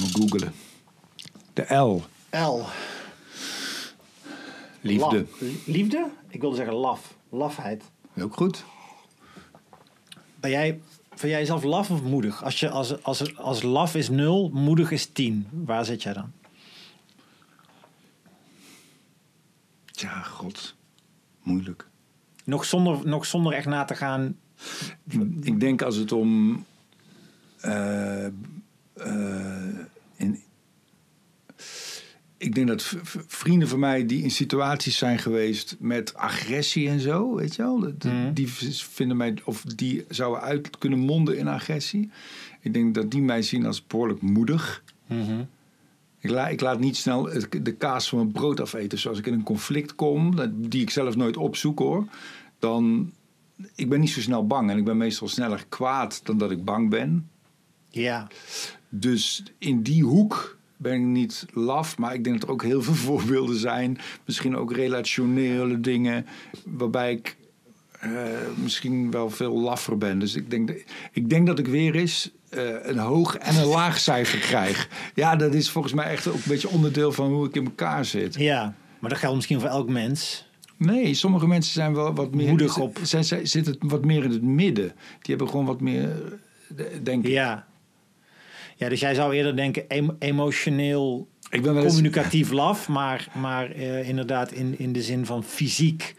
Gaan we googelen. De L. L. Liefde. La- liefde? Ik wilde zeggen laf. Lafheid. Ook goed. Ben jij, vind jij zelf laf of moedig? Als, je, als, als, als laf is 0, moedig is 10. Waar zit jij dan? Tja, god. Moeilijk. Nog zonder, nog zonder echt na te gaan. Ik denk als het om. eh, eh, ik denk dat vrienden van mij die in situaties zijn geweest met agressie en zo, weet je wel, Mhm. die vinden mij, of die zouden uit kunnen monden in agressie. Ik denk dat die mij zien als behoorlijk moedig. Ik, la, ik laat niet snel de kaas van mijn brood afeten. Dus als ik in een conflict kom, dat- die ik zelf nooit opzoek hoor, dan. Ik ben niet zo snel bang en ik ben meestal sneller kwaad dan dat ik bang ben. Ja. Dus in die hoek ben ik niet laf, maar ik denk dat er ook heel veel voorbeelden zijn. Misschien ook relationele dingen waarbij ik eh, misschien wel veel laffer ben. Dus ik denk, dat- ik denk dat ik weer eens eh, een hoog en een laag cijfer krijg. Ja, dat is volgens mij echt ook een beetje onderdeel van hoe ik in elkaar zit. ja. Maar dat geldt misschien voor elk mens. Nee, sommige mensen zijn wel wat meer... Moedig op. Zijn, zijn, zitten wat meer in het midden. Die hebben gewoon wat meer, eh, denk ik. Ja. Ja, dus jij zou eerder denken em- emotioneel Ik ben eens... communicatief laf, maar, maar eh, inderdaad in, in de zin van fysiek.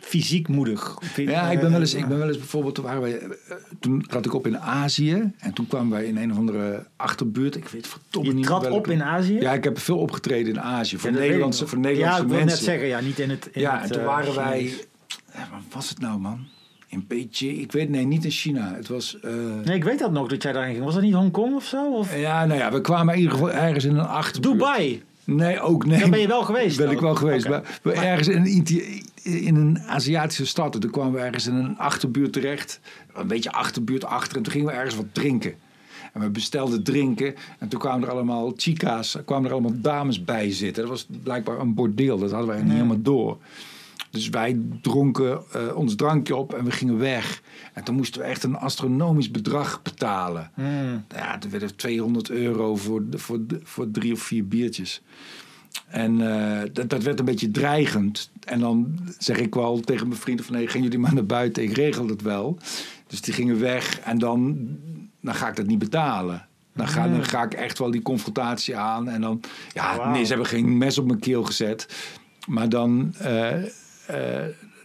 Fysiek moedig. Ja, ik ben wel eens, ik ben wel eens bijvoorbeeld, toen, waren wij, eh, toen trad ik op in Azië. En toen kwamen wij in een of andere achterbuurt. Ik weet verdomme Je niet trad welke. op in Azië? Ja, ik heb veel opgetreden in Azië. Voor Ja, Nederlandse, voor Nederlandse ja, ik wil mensen. net zeggen, ja, niet in het. In ja, het, en toen eh, waren wij... Eh, Wat was het nou, man? In Beijing? Ik weet, nee, niet in China. Het was... eh, Nee, ik weet dat nog dat jij daarheen ging. Was dat niet Hongkong of zo? Of ja, nou ja, we kwamen in ieder geval ergens in een achterbuurt. Dubai? Nee, ook nee. Daar ben je wel geweest Ben ik wel geweest. Maar, maar ergens in in een Aziatische stad. En toen kwamen we ergens in een achterbuurt terecht. Een beetje achterbuurt achter. En toen gingen we ergens wat drinken. En we bestelden drinken. En toen kwamen er allemaal chica's, kwamen er allemaal dames bij zitten. Dat was blijkbaar een bordeel. Dat hadden wij niet helemaal door. Dus wij dronken eh, ons drankje op en we gingen weg. En toen moesten we echt een astronomisch bedrag betalen. Hmm. Ja, toen werden 200 euro voor, voor, voor drie of vier biertjes. En eh, dat, dat werd een beetje dreigend. En dan zeg ik wel tegen mijn vrienden van... nee, gaan jullie maar naar buiten, ik regel het wel. Dus die gingen weg en dan, dan ga ik dat niet betalen. Dan ga, dan ga ik echt wel die confrontatie aan. En dan, ja, nee, ze hebben geen mes op mijn keel gezet. Maar dan, eh,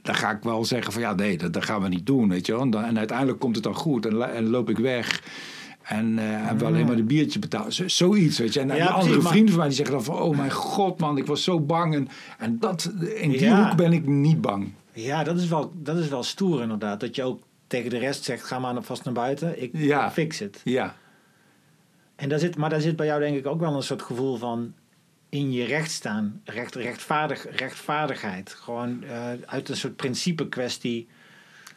dan ga ik wel zeggen van ja, nee, dat, dat gaan we niet doen, weet je wel. En, dan, en uiteindelijk komt het dan goed en, en loop ik weg. En eh hebben we alleen maar de biertje betaald. Zo- zoiets, weet je. En Ja, precies, andere maar- vrienden van mij die zeggen dan van... oh mijn god man, ik was zo bang. En, en dat, in die Ja. hoek ben ik niet bang. Ja, dat is, wel, dat is wel stoer inderdaad. Dat je ook tegen de rest zegt, ga maar vast naar buiten. Ik Ja. fix het. Ja, En daar zit, maar daar zit bij jou denk ik ook wel een soort gevoel van in je recht staan. Recht, rechtvaardig, rechtvaardigheid. Gewoon eh, uit een soort principe kwestie.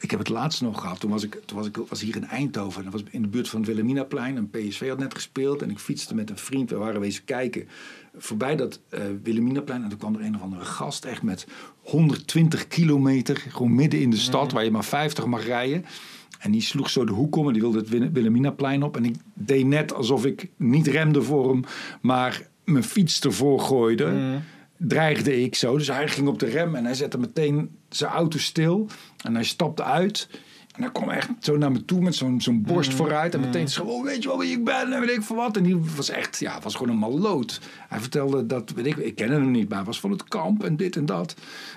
ik heb het laatst nog gehad. Toen was ik, toen was ik was hier in Eindhoven. Dat was in de buurt van het Wilhelminaplein. En PSV had net gespeeld. En ik fietste met een vriend. We waren wezen kijken. Voorbij dat eh Wilhelminaplein. En toen kwam er een of andere gast. Echt met 120 kilometer. Gewoon midden in de stad. Waar je maar 50 mag rijden. En die sloeg zo de hoek om. En die wilde het Wil- Wilhelminaplein op. En ik deed net alsof ik niet remde voor hem. Maar mijn fiets ervoor gooide. Dreigde ik zo. Dus hij ging op de rem. En hij zette meteen zijn auto stil. En hij stapte uit. En hij kwam echt zo naar me toe met zo'n zo'n borst vooruit. En meteen zo, oh, weet je wel wie ik ben? En weet ik voor wat. En die was echt, ja, was gewoon een maloot. Hij vertelde dat, weet ik, ik kende hem niet, maar hij was van het kamp en dit en dat.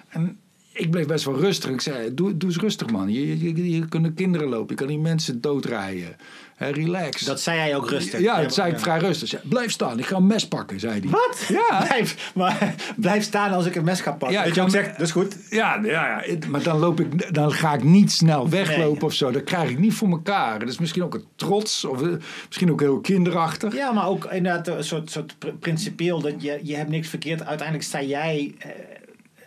En ik bleef best wel rustig. Ik zei, doe, doe eens rustig man. Je, je, je, kunnen kinderen lopen. Je kan die mensen doodrijden. Relax. Dat zei hij ook rustig. ja, dat zei ik vrij rustig. Zei, blijf staan, ik ga een mes pakken, zei hij. Wat? Ja. Blijf, maar, blijf staan als ik een mes ga pakken. Ja, dat je ook zegt, dat is goed. Ja, ja, ja, maar dan, loop ik, dan ga ik niet snel weglopen Nee. of zo. Dat krijg ik niet voor elkaar. Dat is misschien ook een trots of eh, misschien ook heel kinderachtig. Ja, maar ook inderdaad een soort, soort pr- principieel dat je, je hebt niks verkeerd. Uiteindelijk sta jij, eh,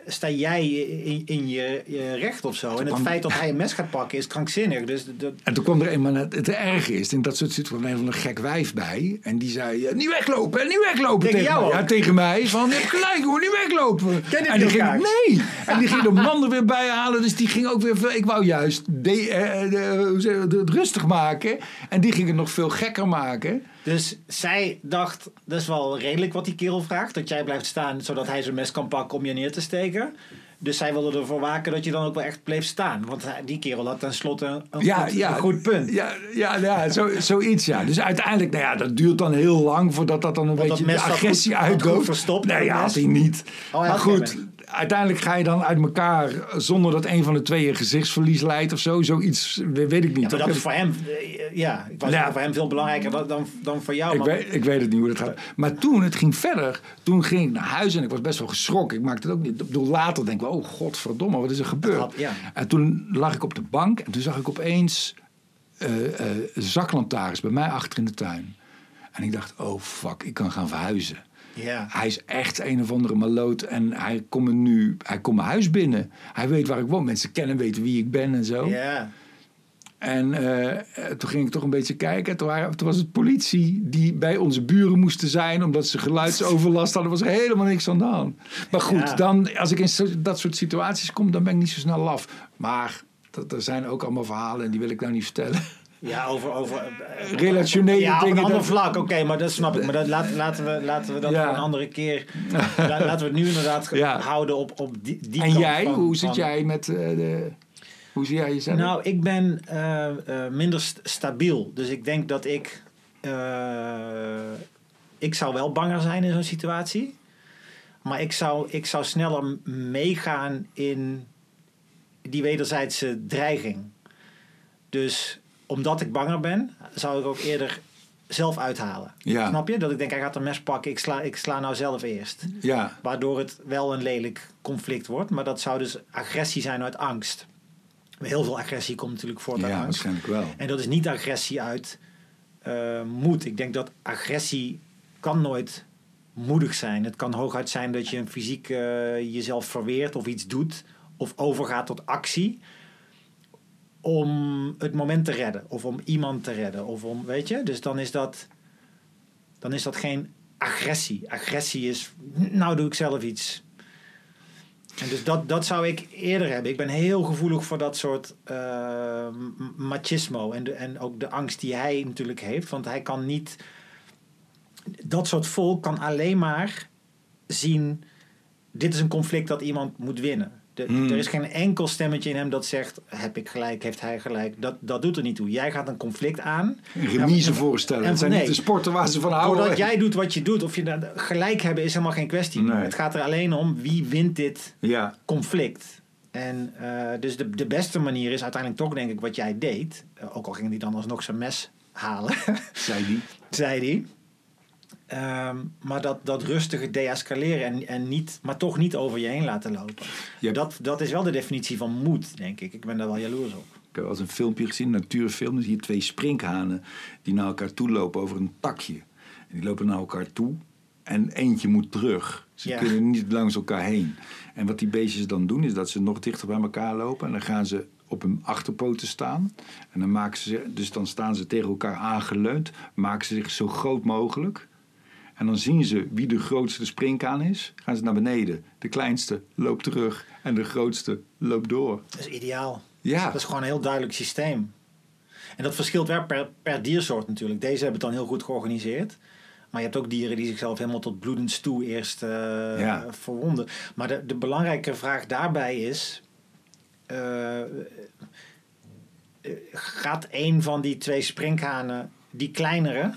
sta jij in, in je, je recht of zo. En het feit dat hij een mes gaat pakken is krankzinnig. Dus dat, En toen kwam er eenmaal het, het erge is, in dat soort situaties, een van een gek wijf bij. En die zei, niet weglopen, niet weglopen. Tegen jou? Ja, tegen mij. Van, je hebt gelijk hoor, niet weglopen. En die ging, nee. En die ging de man er weer bij halen. Dus die ging ook weer, veel- ik wou juist de, eh, de- rustig maken. En die ging het nog veel gekker maken. Dus zij dacht, dat is wel redelijk wat die kerel vraagt. Dat jij blijft staan, zodat hij zijn mes kan pakken om je neer te steken. Dus zij wilde ervoor waken dat je dan ook wel echt bleef staan. Want die kerel had tenslotte een, Ja, goed, ja, een goed punt. Ja, ja, ja zo, zoiets ja. Dus uiteindelijk, nou ja, dat duurt dan heel lang voordat dat dan een Want beetje de agressie uitdooft. verstopt, Nee, ja, had hij niet. hij maar goed, uiteindelijk ga je dan uit elkaar zonder dat een van de twee een gezichtsverlies leidt of zo. Zoiets, weet ik niet. Ja, dat is voor hem, eh, ja, ik was Ja. voor hem veel belangrijker dan, dan, dan voor jou. ik, weet, ik weet het niet hoe dat gaat. Maar toen, het ging verder. Toen ging ik naar huis en ik was best wel geschrokken. Ik maakte het ook niet. Ik bedoel, later denk ik, oh godverdomme, wat is er gebeurd? had- ja. En toen lag ik op de bank en toen zag ik opeens eh eh, zaklantaarns bij mij achter in de tuin. En ik dacht, oh fuck, ik kan gaan verhuizen. Hij is echt een of andere maloot en hij komt me nu, hij komt mijn huis binnen. Hij weet waar ik woon. Mensen kennen, weten wie ik ben en zo. En eh, eh, toen ging ik toch een beetje kijken. Toen, waren, toen was het politie die bij onze buren moesten zijn. Omdat ze geluidsoverlast hadden. was er helemaal niks aan de hand. Maar goed, Ja. dan, als ik in zo- dat soort situaties kom, dan ben ik niet zo snel af. Maar dat, er zijn ook allemaal verhalen en die wil ik nou niet vertellen. Ja, over... over eh, Relationele ja, op dingen. een ander vlak. Oké, maar dat snap ik. Maar dat, laat, laten, we, laten we dat Ja. voor een andere keer... La- laten we het nu inderdaad Ja. houden op, op die, die en kant jij, van- hoe zit van- jij met eh, de... Hoe zie jij jezelf? Nou, ik ben eh, minder st- stabiel. Dus ik denk dat ik... ik zou wel banger zijn in zo'n situatie. Maar ik zou, ik zou sneller meegaan in die wederzijdse dreiging. Dus omdat ik banger ben, zou ik ook eerder zelf uithalen. Ja. Snap je? Dat ik denk, hij gaat een mes pakken, ik sla, ik sla nou zelf eerst. ja, Waardoor het wel een lelijk conflict wordt. Maar dat zou dus agressie zijn uit angst. Heel veel agressie komt natuurlijk voort uit ja, angst. waarschijnlijk wel. En dat is niet agressie uit eh, moed. Ik denk dat agressie kan nooit moedig zijn. Het kan hooguit zijn dat je een fysiek eh, jezelf verweert of iets doet. Of overgaat tot actie. Om het moment te redden. Of om iemand te redden. Of om, weet je? Dus dan is dat, dan is dat geen agressie. Agressie is, nou doe ik zelf iets. En dus dat, dat zou ik eerder hebben. Ik ben heel gevoelig voor dat soort m- machismo. En, en ook de angst die hij natuurlijk heeft. Want hij kan niet. Dat soort volk kan alleen maar zien. Dit is een conflict dat iemand moet winnen. De, Hmm. Er is geen enkel stemmetje in hem dat zegt: heb ik gelijk, heeft hij gelijk. Dat, dat doet er niet toe. Jij gaat een conflict aan. Remise En- voorstellen. en- Het zijn nee. niet de sporten waar ze van houden. Doordat jij doet wat je doet, of je dat gelijk hebben, is helemaal geen kwestie. Nee. Het gaat er alleen om wie wint dit Ja, conflict. En eh, dus de, de beste manier is uiteindelijk toch, denk ik, wat jij deed. Eh, ook al ging hij dan alsnog zijn mes halen, zei die. zei hij. Ehm, maar dat, dat rustige deescaleren en, en niet, maar toch niet over je heen laten lopen. Hebt- Dat, dat is wel de definitie van moed, denk ik. Ik ben daar wel jaloers op. Ik heb wel eens een filmpje gezien, een natuurfilm. Zie je twee sprinkhanen die naar elkaar toe lopen over een takje. En die lopen naar elkaar toe en eentje moet terug. Ze Ja. kunnen niet langs elkaar heen. En wat die beestjes dan doen, is dat ze nog dichter bij elkaar lopen. En dan gaan ze op hun achterpoten staan. En dan maken ze, dus dan staan ze tegen elkaar aangeleund. Maken ze zich zo groot mogelijk. En dan zien ze wie de grootste springkaan is. Gaan ze naar beneden. De kleinste loopt terug. En de grootste loopt door. Dat is ideaal. Ja. Dat is gewoon een heel duidelijk systeem. En dat verschilt wel per, per diersoort natuurlijk. Deze hebben het dan heel goed georganiseerd. Maar je hebt ook dieren die zichzelf helemaal tot bloedens toe eerst eh, Ja. verwonden. Maar de, de belangrijke vraag daarbij is... eh, eh, gaat een van die twee sprinkhanen, die kleinere...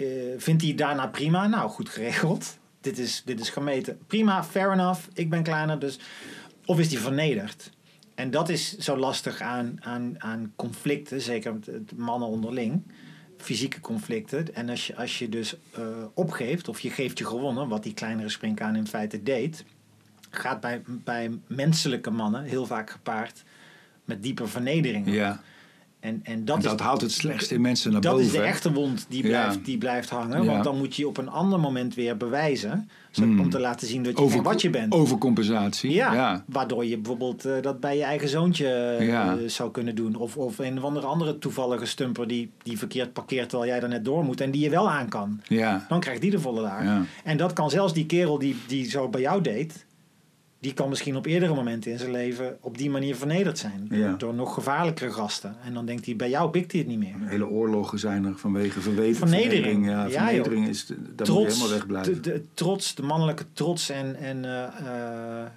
eh, vindt hij daarna prima? Nou, goed geregeld. Dit is, dit is gemeten. Prima, fair enough. Ik ben kleiner, dus... Of is die vernederd? En dat is zo lastig aan, aan, aan conflicten, zeker met mannen onderling. Fysieke conflicten. En als je, als je dus eh, opgeeft, of je geeft je gewonnen, wat die kleinere springkaan in feite deed, gaat bij, bij menselijke mannen heel vaak gepaard met diepe vernedering. Ja. En, en dat, En dat is, haalt het slechtste in mensen naar dat boven. is de echte wond die Ja. blijft, die blijft hangen. Ja. Want dan moet je op een ander moment weer bewijzen. zodat- Mm. Om te laten zien dat je Over, wat je bent. Overcompensatie. Ja, ja. waardoor je bijvoorbeeld eh, dat bij je eigen zoontje eh, zou kunnen doen. Of, of een of andere, andere toevallige stumper die, die verkeerd parkeert terwijl jij er net door moet en die je wel aan kan. Ja. Dan krijgt die de volle laag. En dat kan zelfs die kerel die, die zo bij jou deed, die kan misschien op eerdere momenten in zijn leven op die manier vernederd zijn. Door, Ja. door nog gevaarlijkere gasten. En dan denkt hij, bij jou pikt hij het niet meer. Hele oorlogen zijn er vanwege verweten, Vernedering. Ja, Ja, vernedering is, daar moet je trots, helemaal wegblijven. de, de trots, de mannelijke trots en, en eh, eh,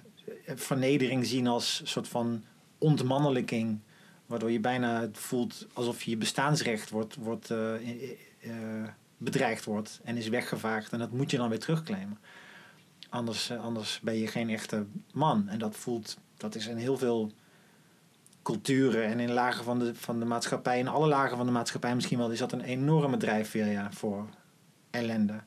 vernedering zien als een soort van ontmannelijking. Waardoor je bijna het voelt alsof je bestaansrecht wordt, wordt, eh, bedreigd wordt en is weggevaagd. En dat moet je dan weer terugclaimen. Anders, eh, anders ben je geen echte man. En dat voelt, dat is in heel veel culturen en in lagen van de, van de maatschappij, in alle lagen van de maatschappij misschien wel, is dat een enorme drijfveer voor ellende.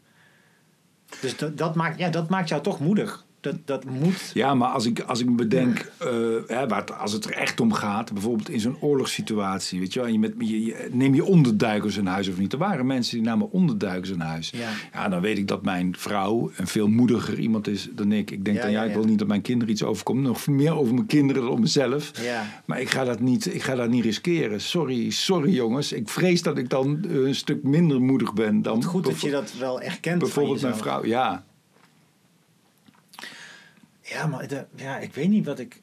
Dus dat, dat, maakt, ja, dat maakt jou toch moedig. Dat, dat moet. Ja, maar als ik, als ik me bedenk, eh, hè, waar het, als het er echt om gaat, bijvoorbeeld in zo'n oorlogssituatie, weet je wel, en je met, je, je- neem je onderduikers in huis of niet? Er waren mensen die namen onderduikers in huis. Ja. Ja, dan weet ik dat mijn vrouw een veel moediger iemand is dan ik. Ik denk Ja, dan, ja, ja, ik wil niet dat mijn kinderen iets overkomt. Nog meer over mijn kinderen dan over mezelf. Ja. Maar ik ga dat niet, ik ga dat niet riskeren. Sorry, sorry jongens. Ik vrees dat ik dan een stuk minder moedig ben dan Goed dat je dat wel erkent. bijvoorbeeld mijn vrouw. Ja, Ja, maar de- ja, ik weet niet wat ik.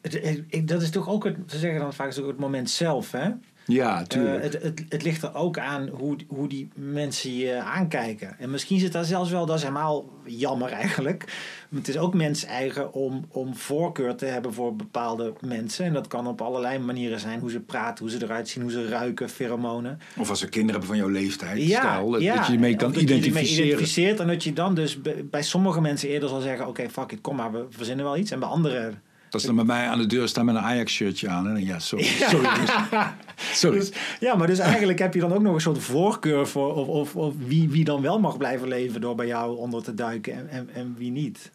Het, ik- dat is toch ook het, ze zeggen dan vaak ook het moment zelf, hè? Ja, Eh, tuurlijk. het, het, het ligt er ook aan hoe, hoe die mensen je aankijken. En misschien zit daar zelfs wel, dat is helemaal jammer eigenlijk. Maar Het is ook mens eigen om, om voorkeur te hebben voor bepaalde mensen. En dat kan op allerlei manieren zijn. Hoe ze praten, hoe ze eruit zien, hoe ze ruiken, pheromonen. Of als ze kinderen hebben van jouw leeftijd, Ja, stijl, dat, ja. dat je je mee kan dat je ermee identificeren. identificeert en dat je dan dus bij, sommige mensen eerder zal zeggen... oké, fuck it, kom maar, we verzinnen wel iets. En bij anderen... Dat ze dan bij mij aan de deur staan met een Ajax-shirtje aan. En ja, sorry. Sorry. jongens. sorry. Dus, ja, maar dus eigenlijk heb je dan ook nog een soort voorkeur voor... of, of, of wie, wie dan wel mag blijven leven door bij jou onder te duiken en, en, en wie niet.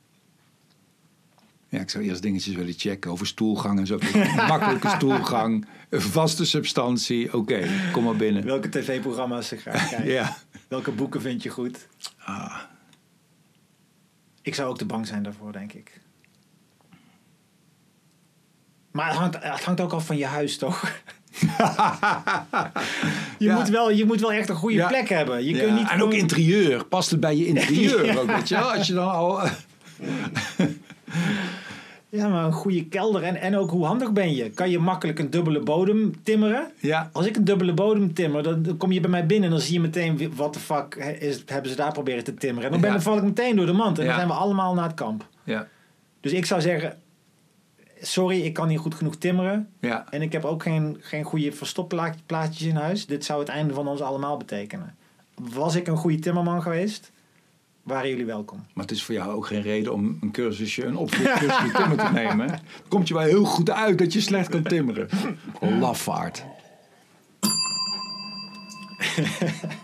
Ja, ik zou eerst dingetjes willen checken over stoelgang en zo. Makkelijke stoelgang, vaste substantie. Oké, kom maar binnen. Welke tv-programma's ze graag kijken. Ja. Welke boeken vind je goed. Ah, Ik zou ook te bang zijn daarvoor, denk ik. Maar het hangt, het hangt ook af van je huis, toch? je, Ja. moet wel, je moet wel echt een goede Ja. plek hebben. Je ja, kunt niet en ook interieur. Past het bij je interieur ook, weet je wel? Als je dan al... Ja, maar een goede kelder. En, en ook hoe handig ben je? Kan je makkelijk een dubbele bodem timmeren? Ja, Als ik een dubbele bodem timmer, dan, dan kom je bij mij binnen en dan zie je meteen wat de fuck is, hebben ze daar proberen te timmeren. En dan, ben, dan val ik meteen door de mand en dan zijn we allemaal naar het kamp. ja, Dus ik zou zeggen, sorry, ik kan niet goed genoeg timmeren. ja. En ik heb ook geen, geen goede verstopplaatjes in huis. Dit zou het einde van ons allemaal betekenen. Was ik een goede timmerman geweest, waren jullie welkom. Maar het is voor jou ook geen reden om een cursusje, een opvoedcursusje timmer te nemen. Komt je wel heel goed uit dat je slecht kan timmeren. Lafaard.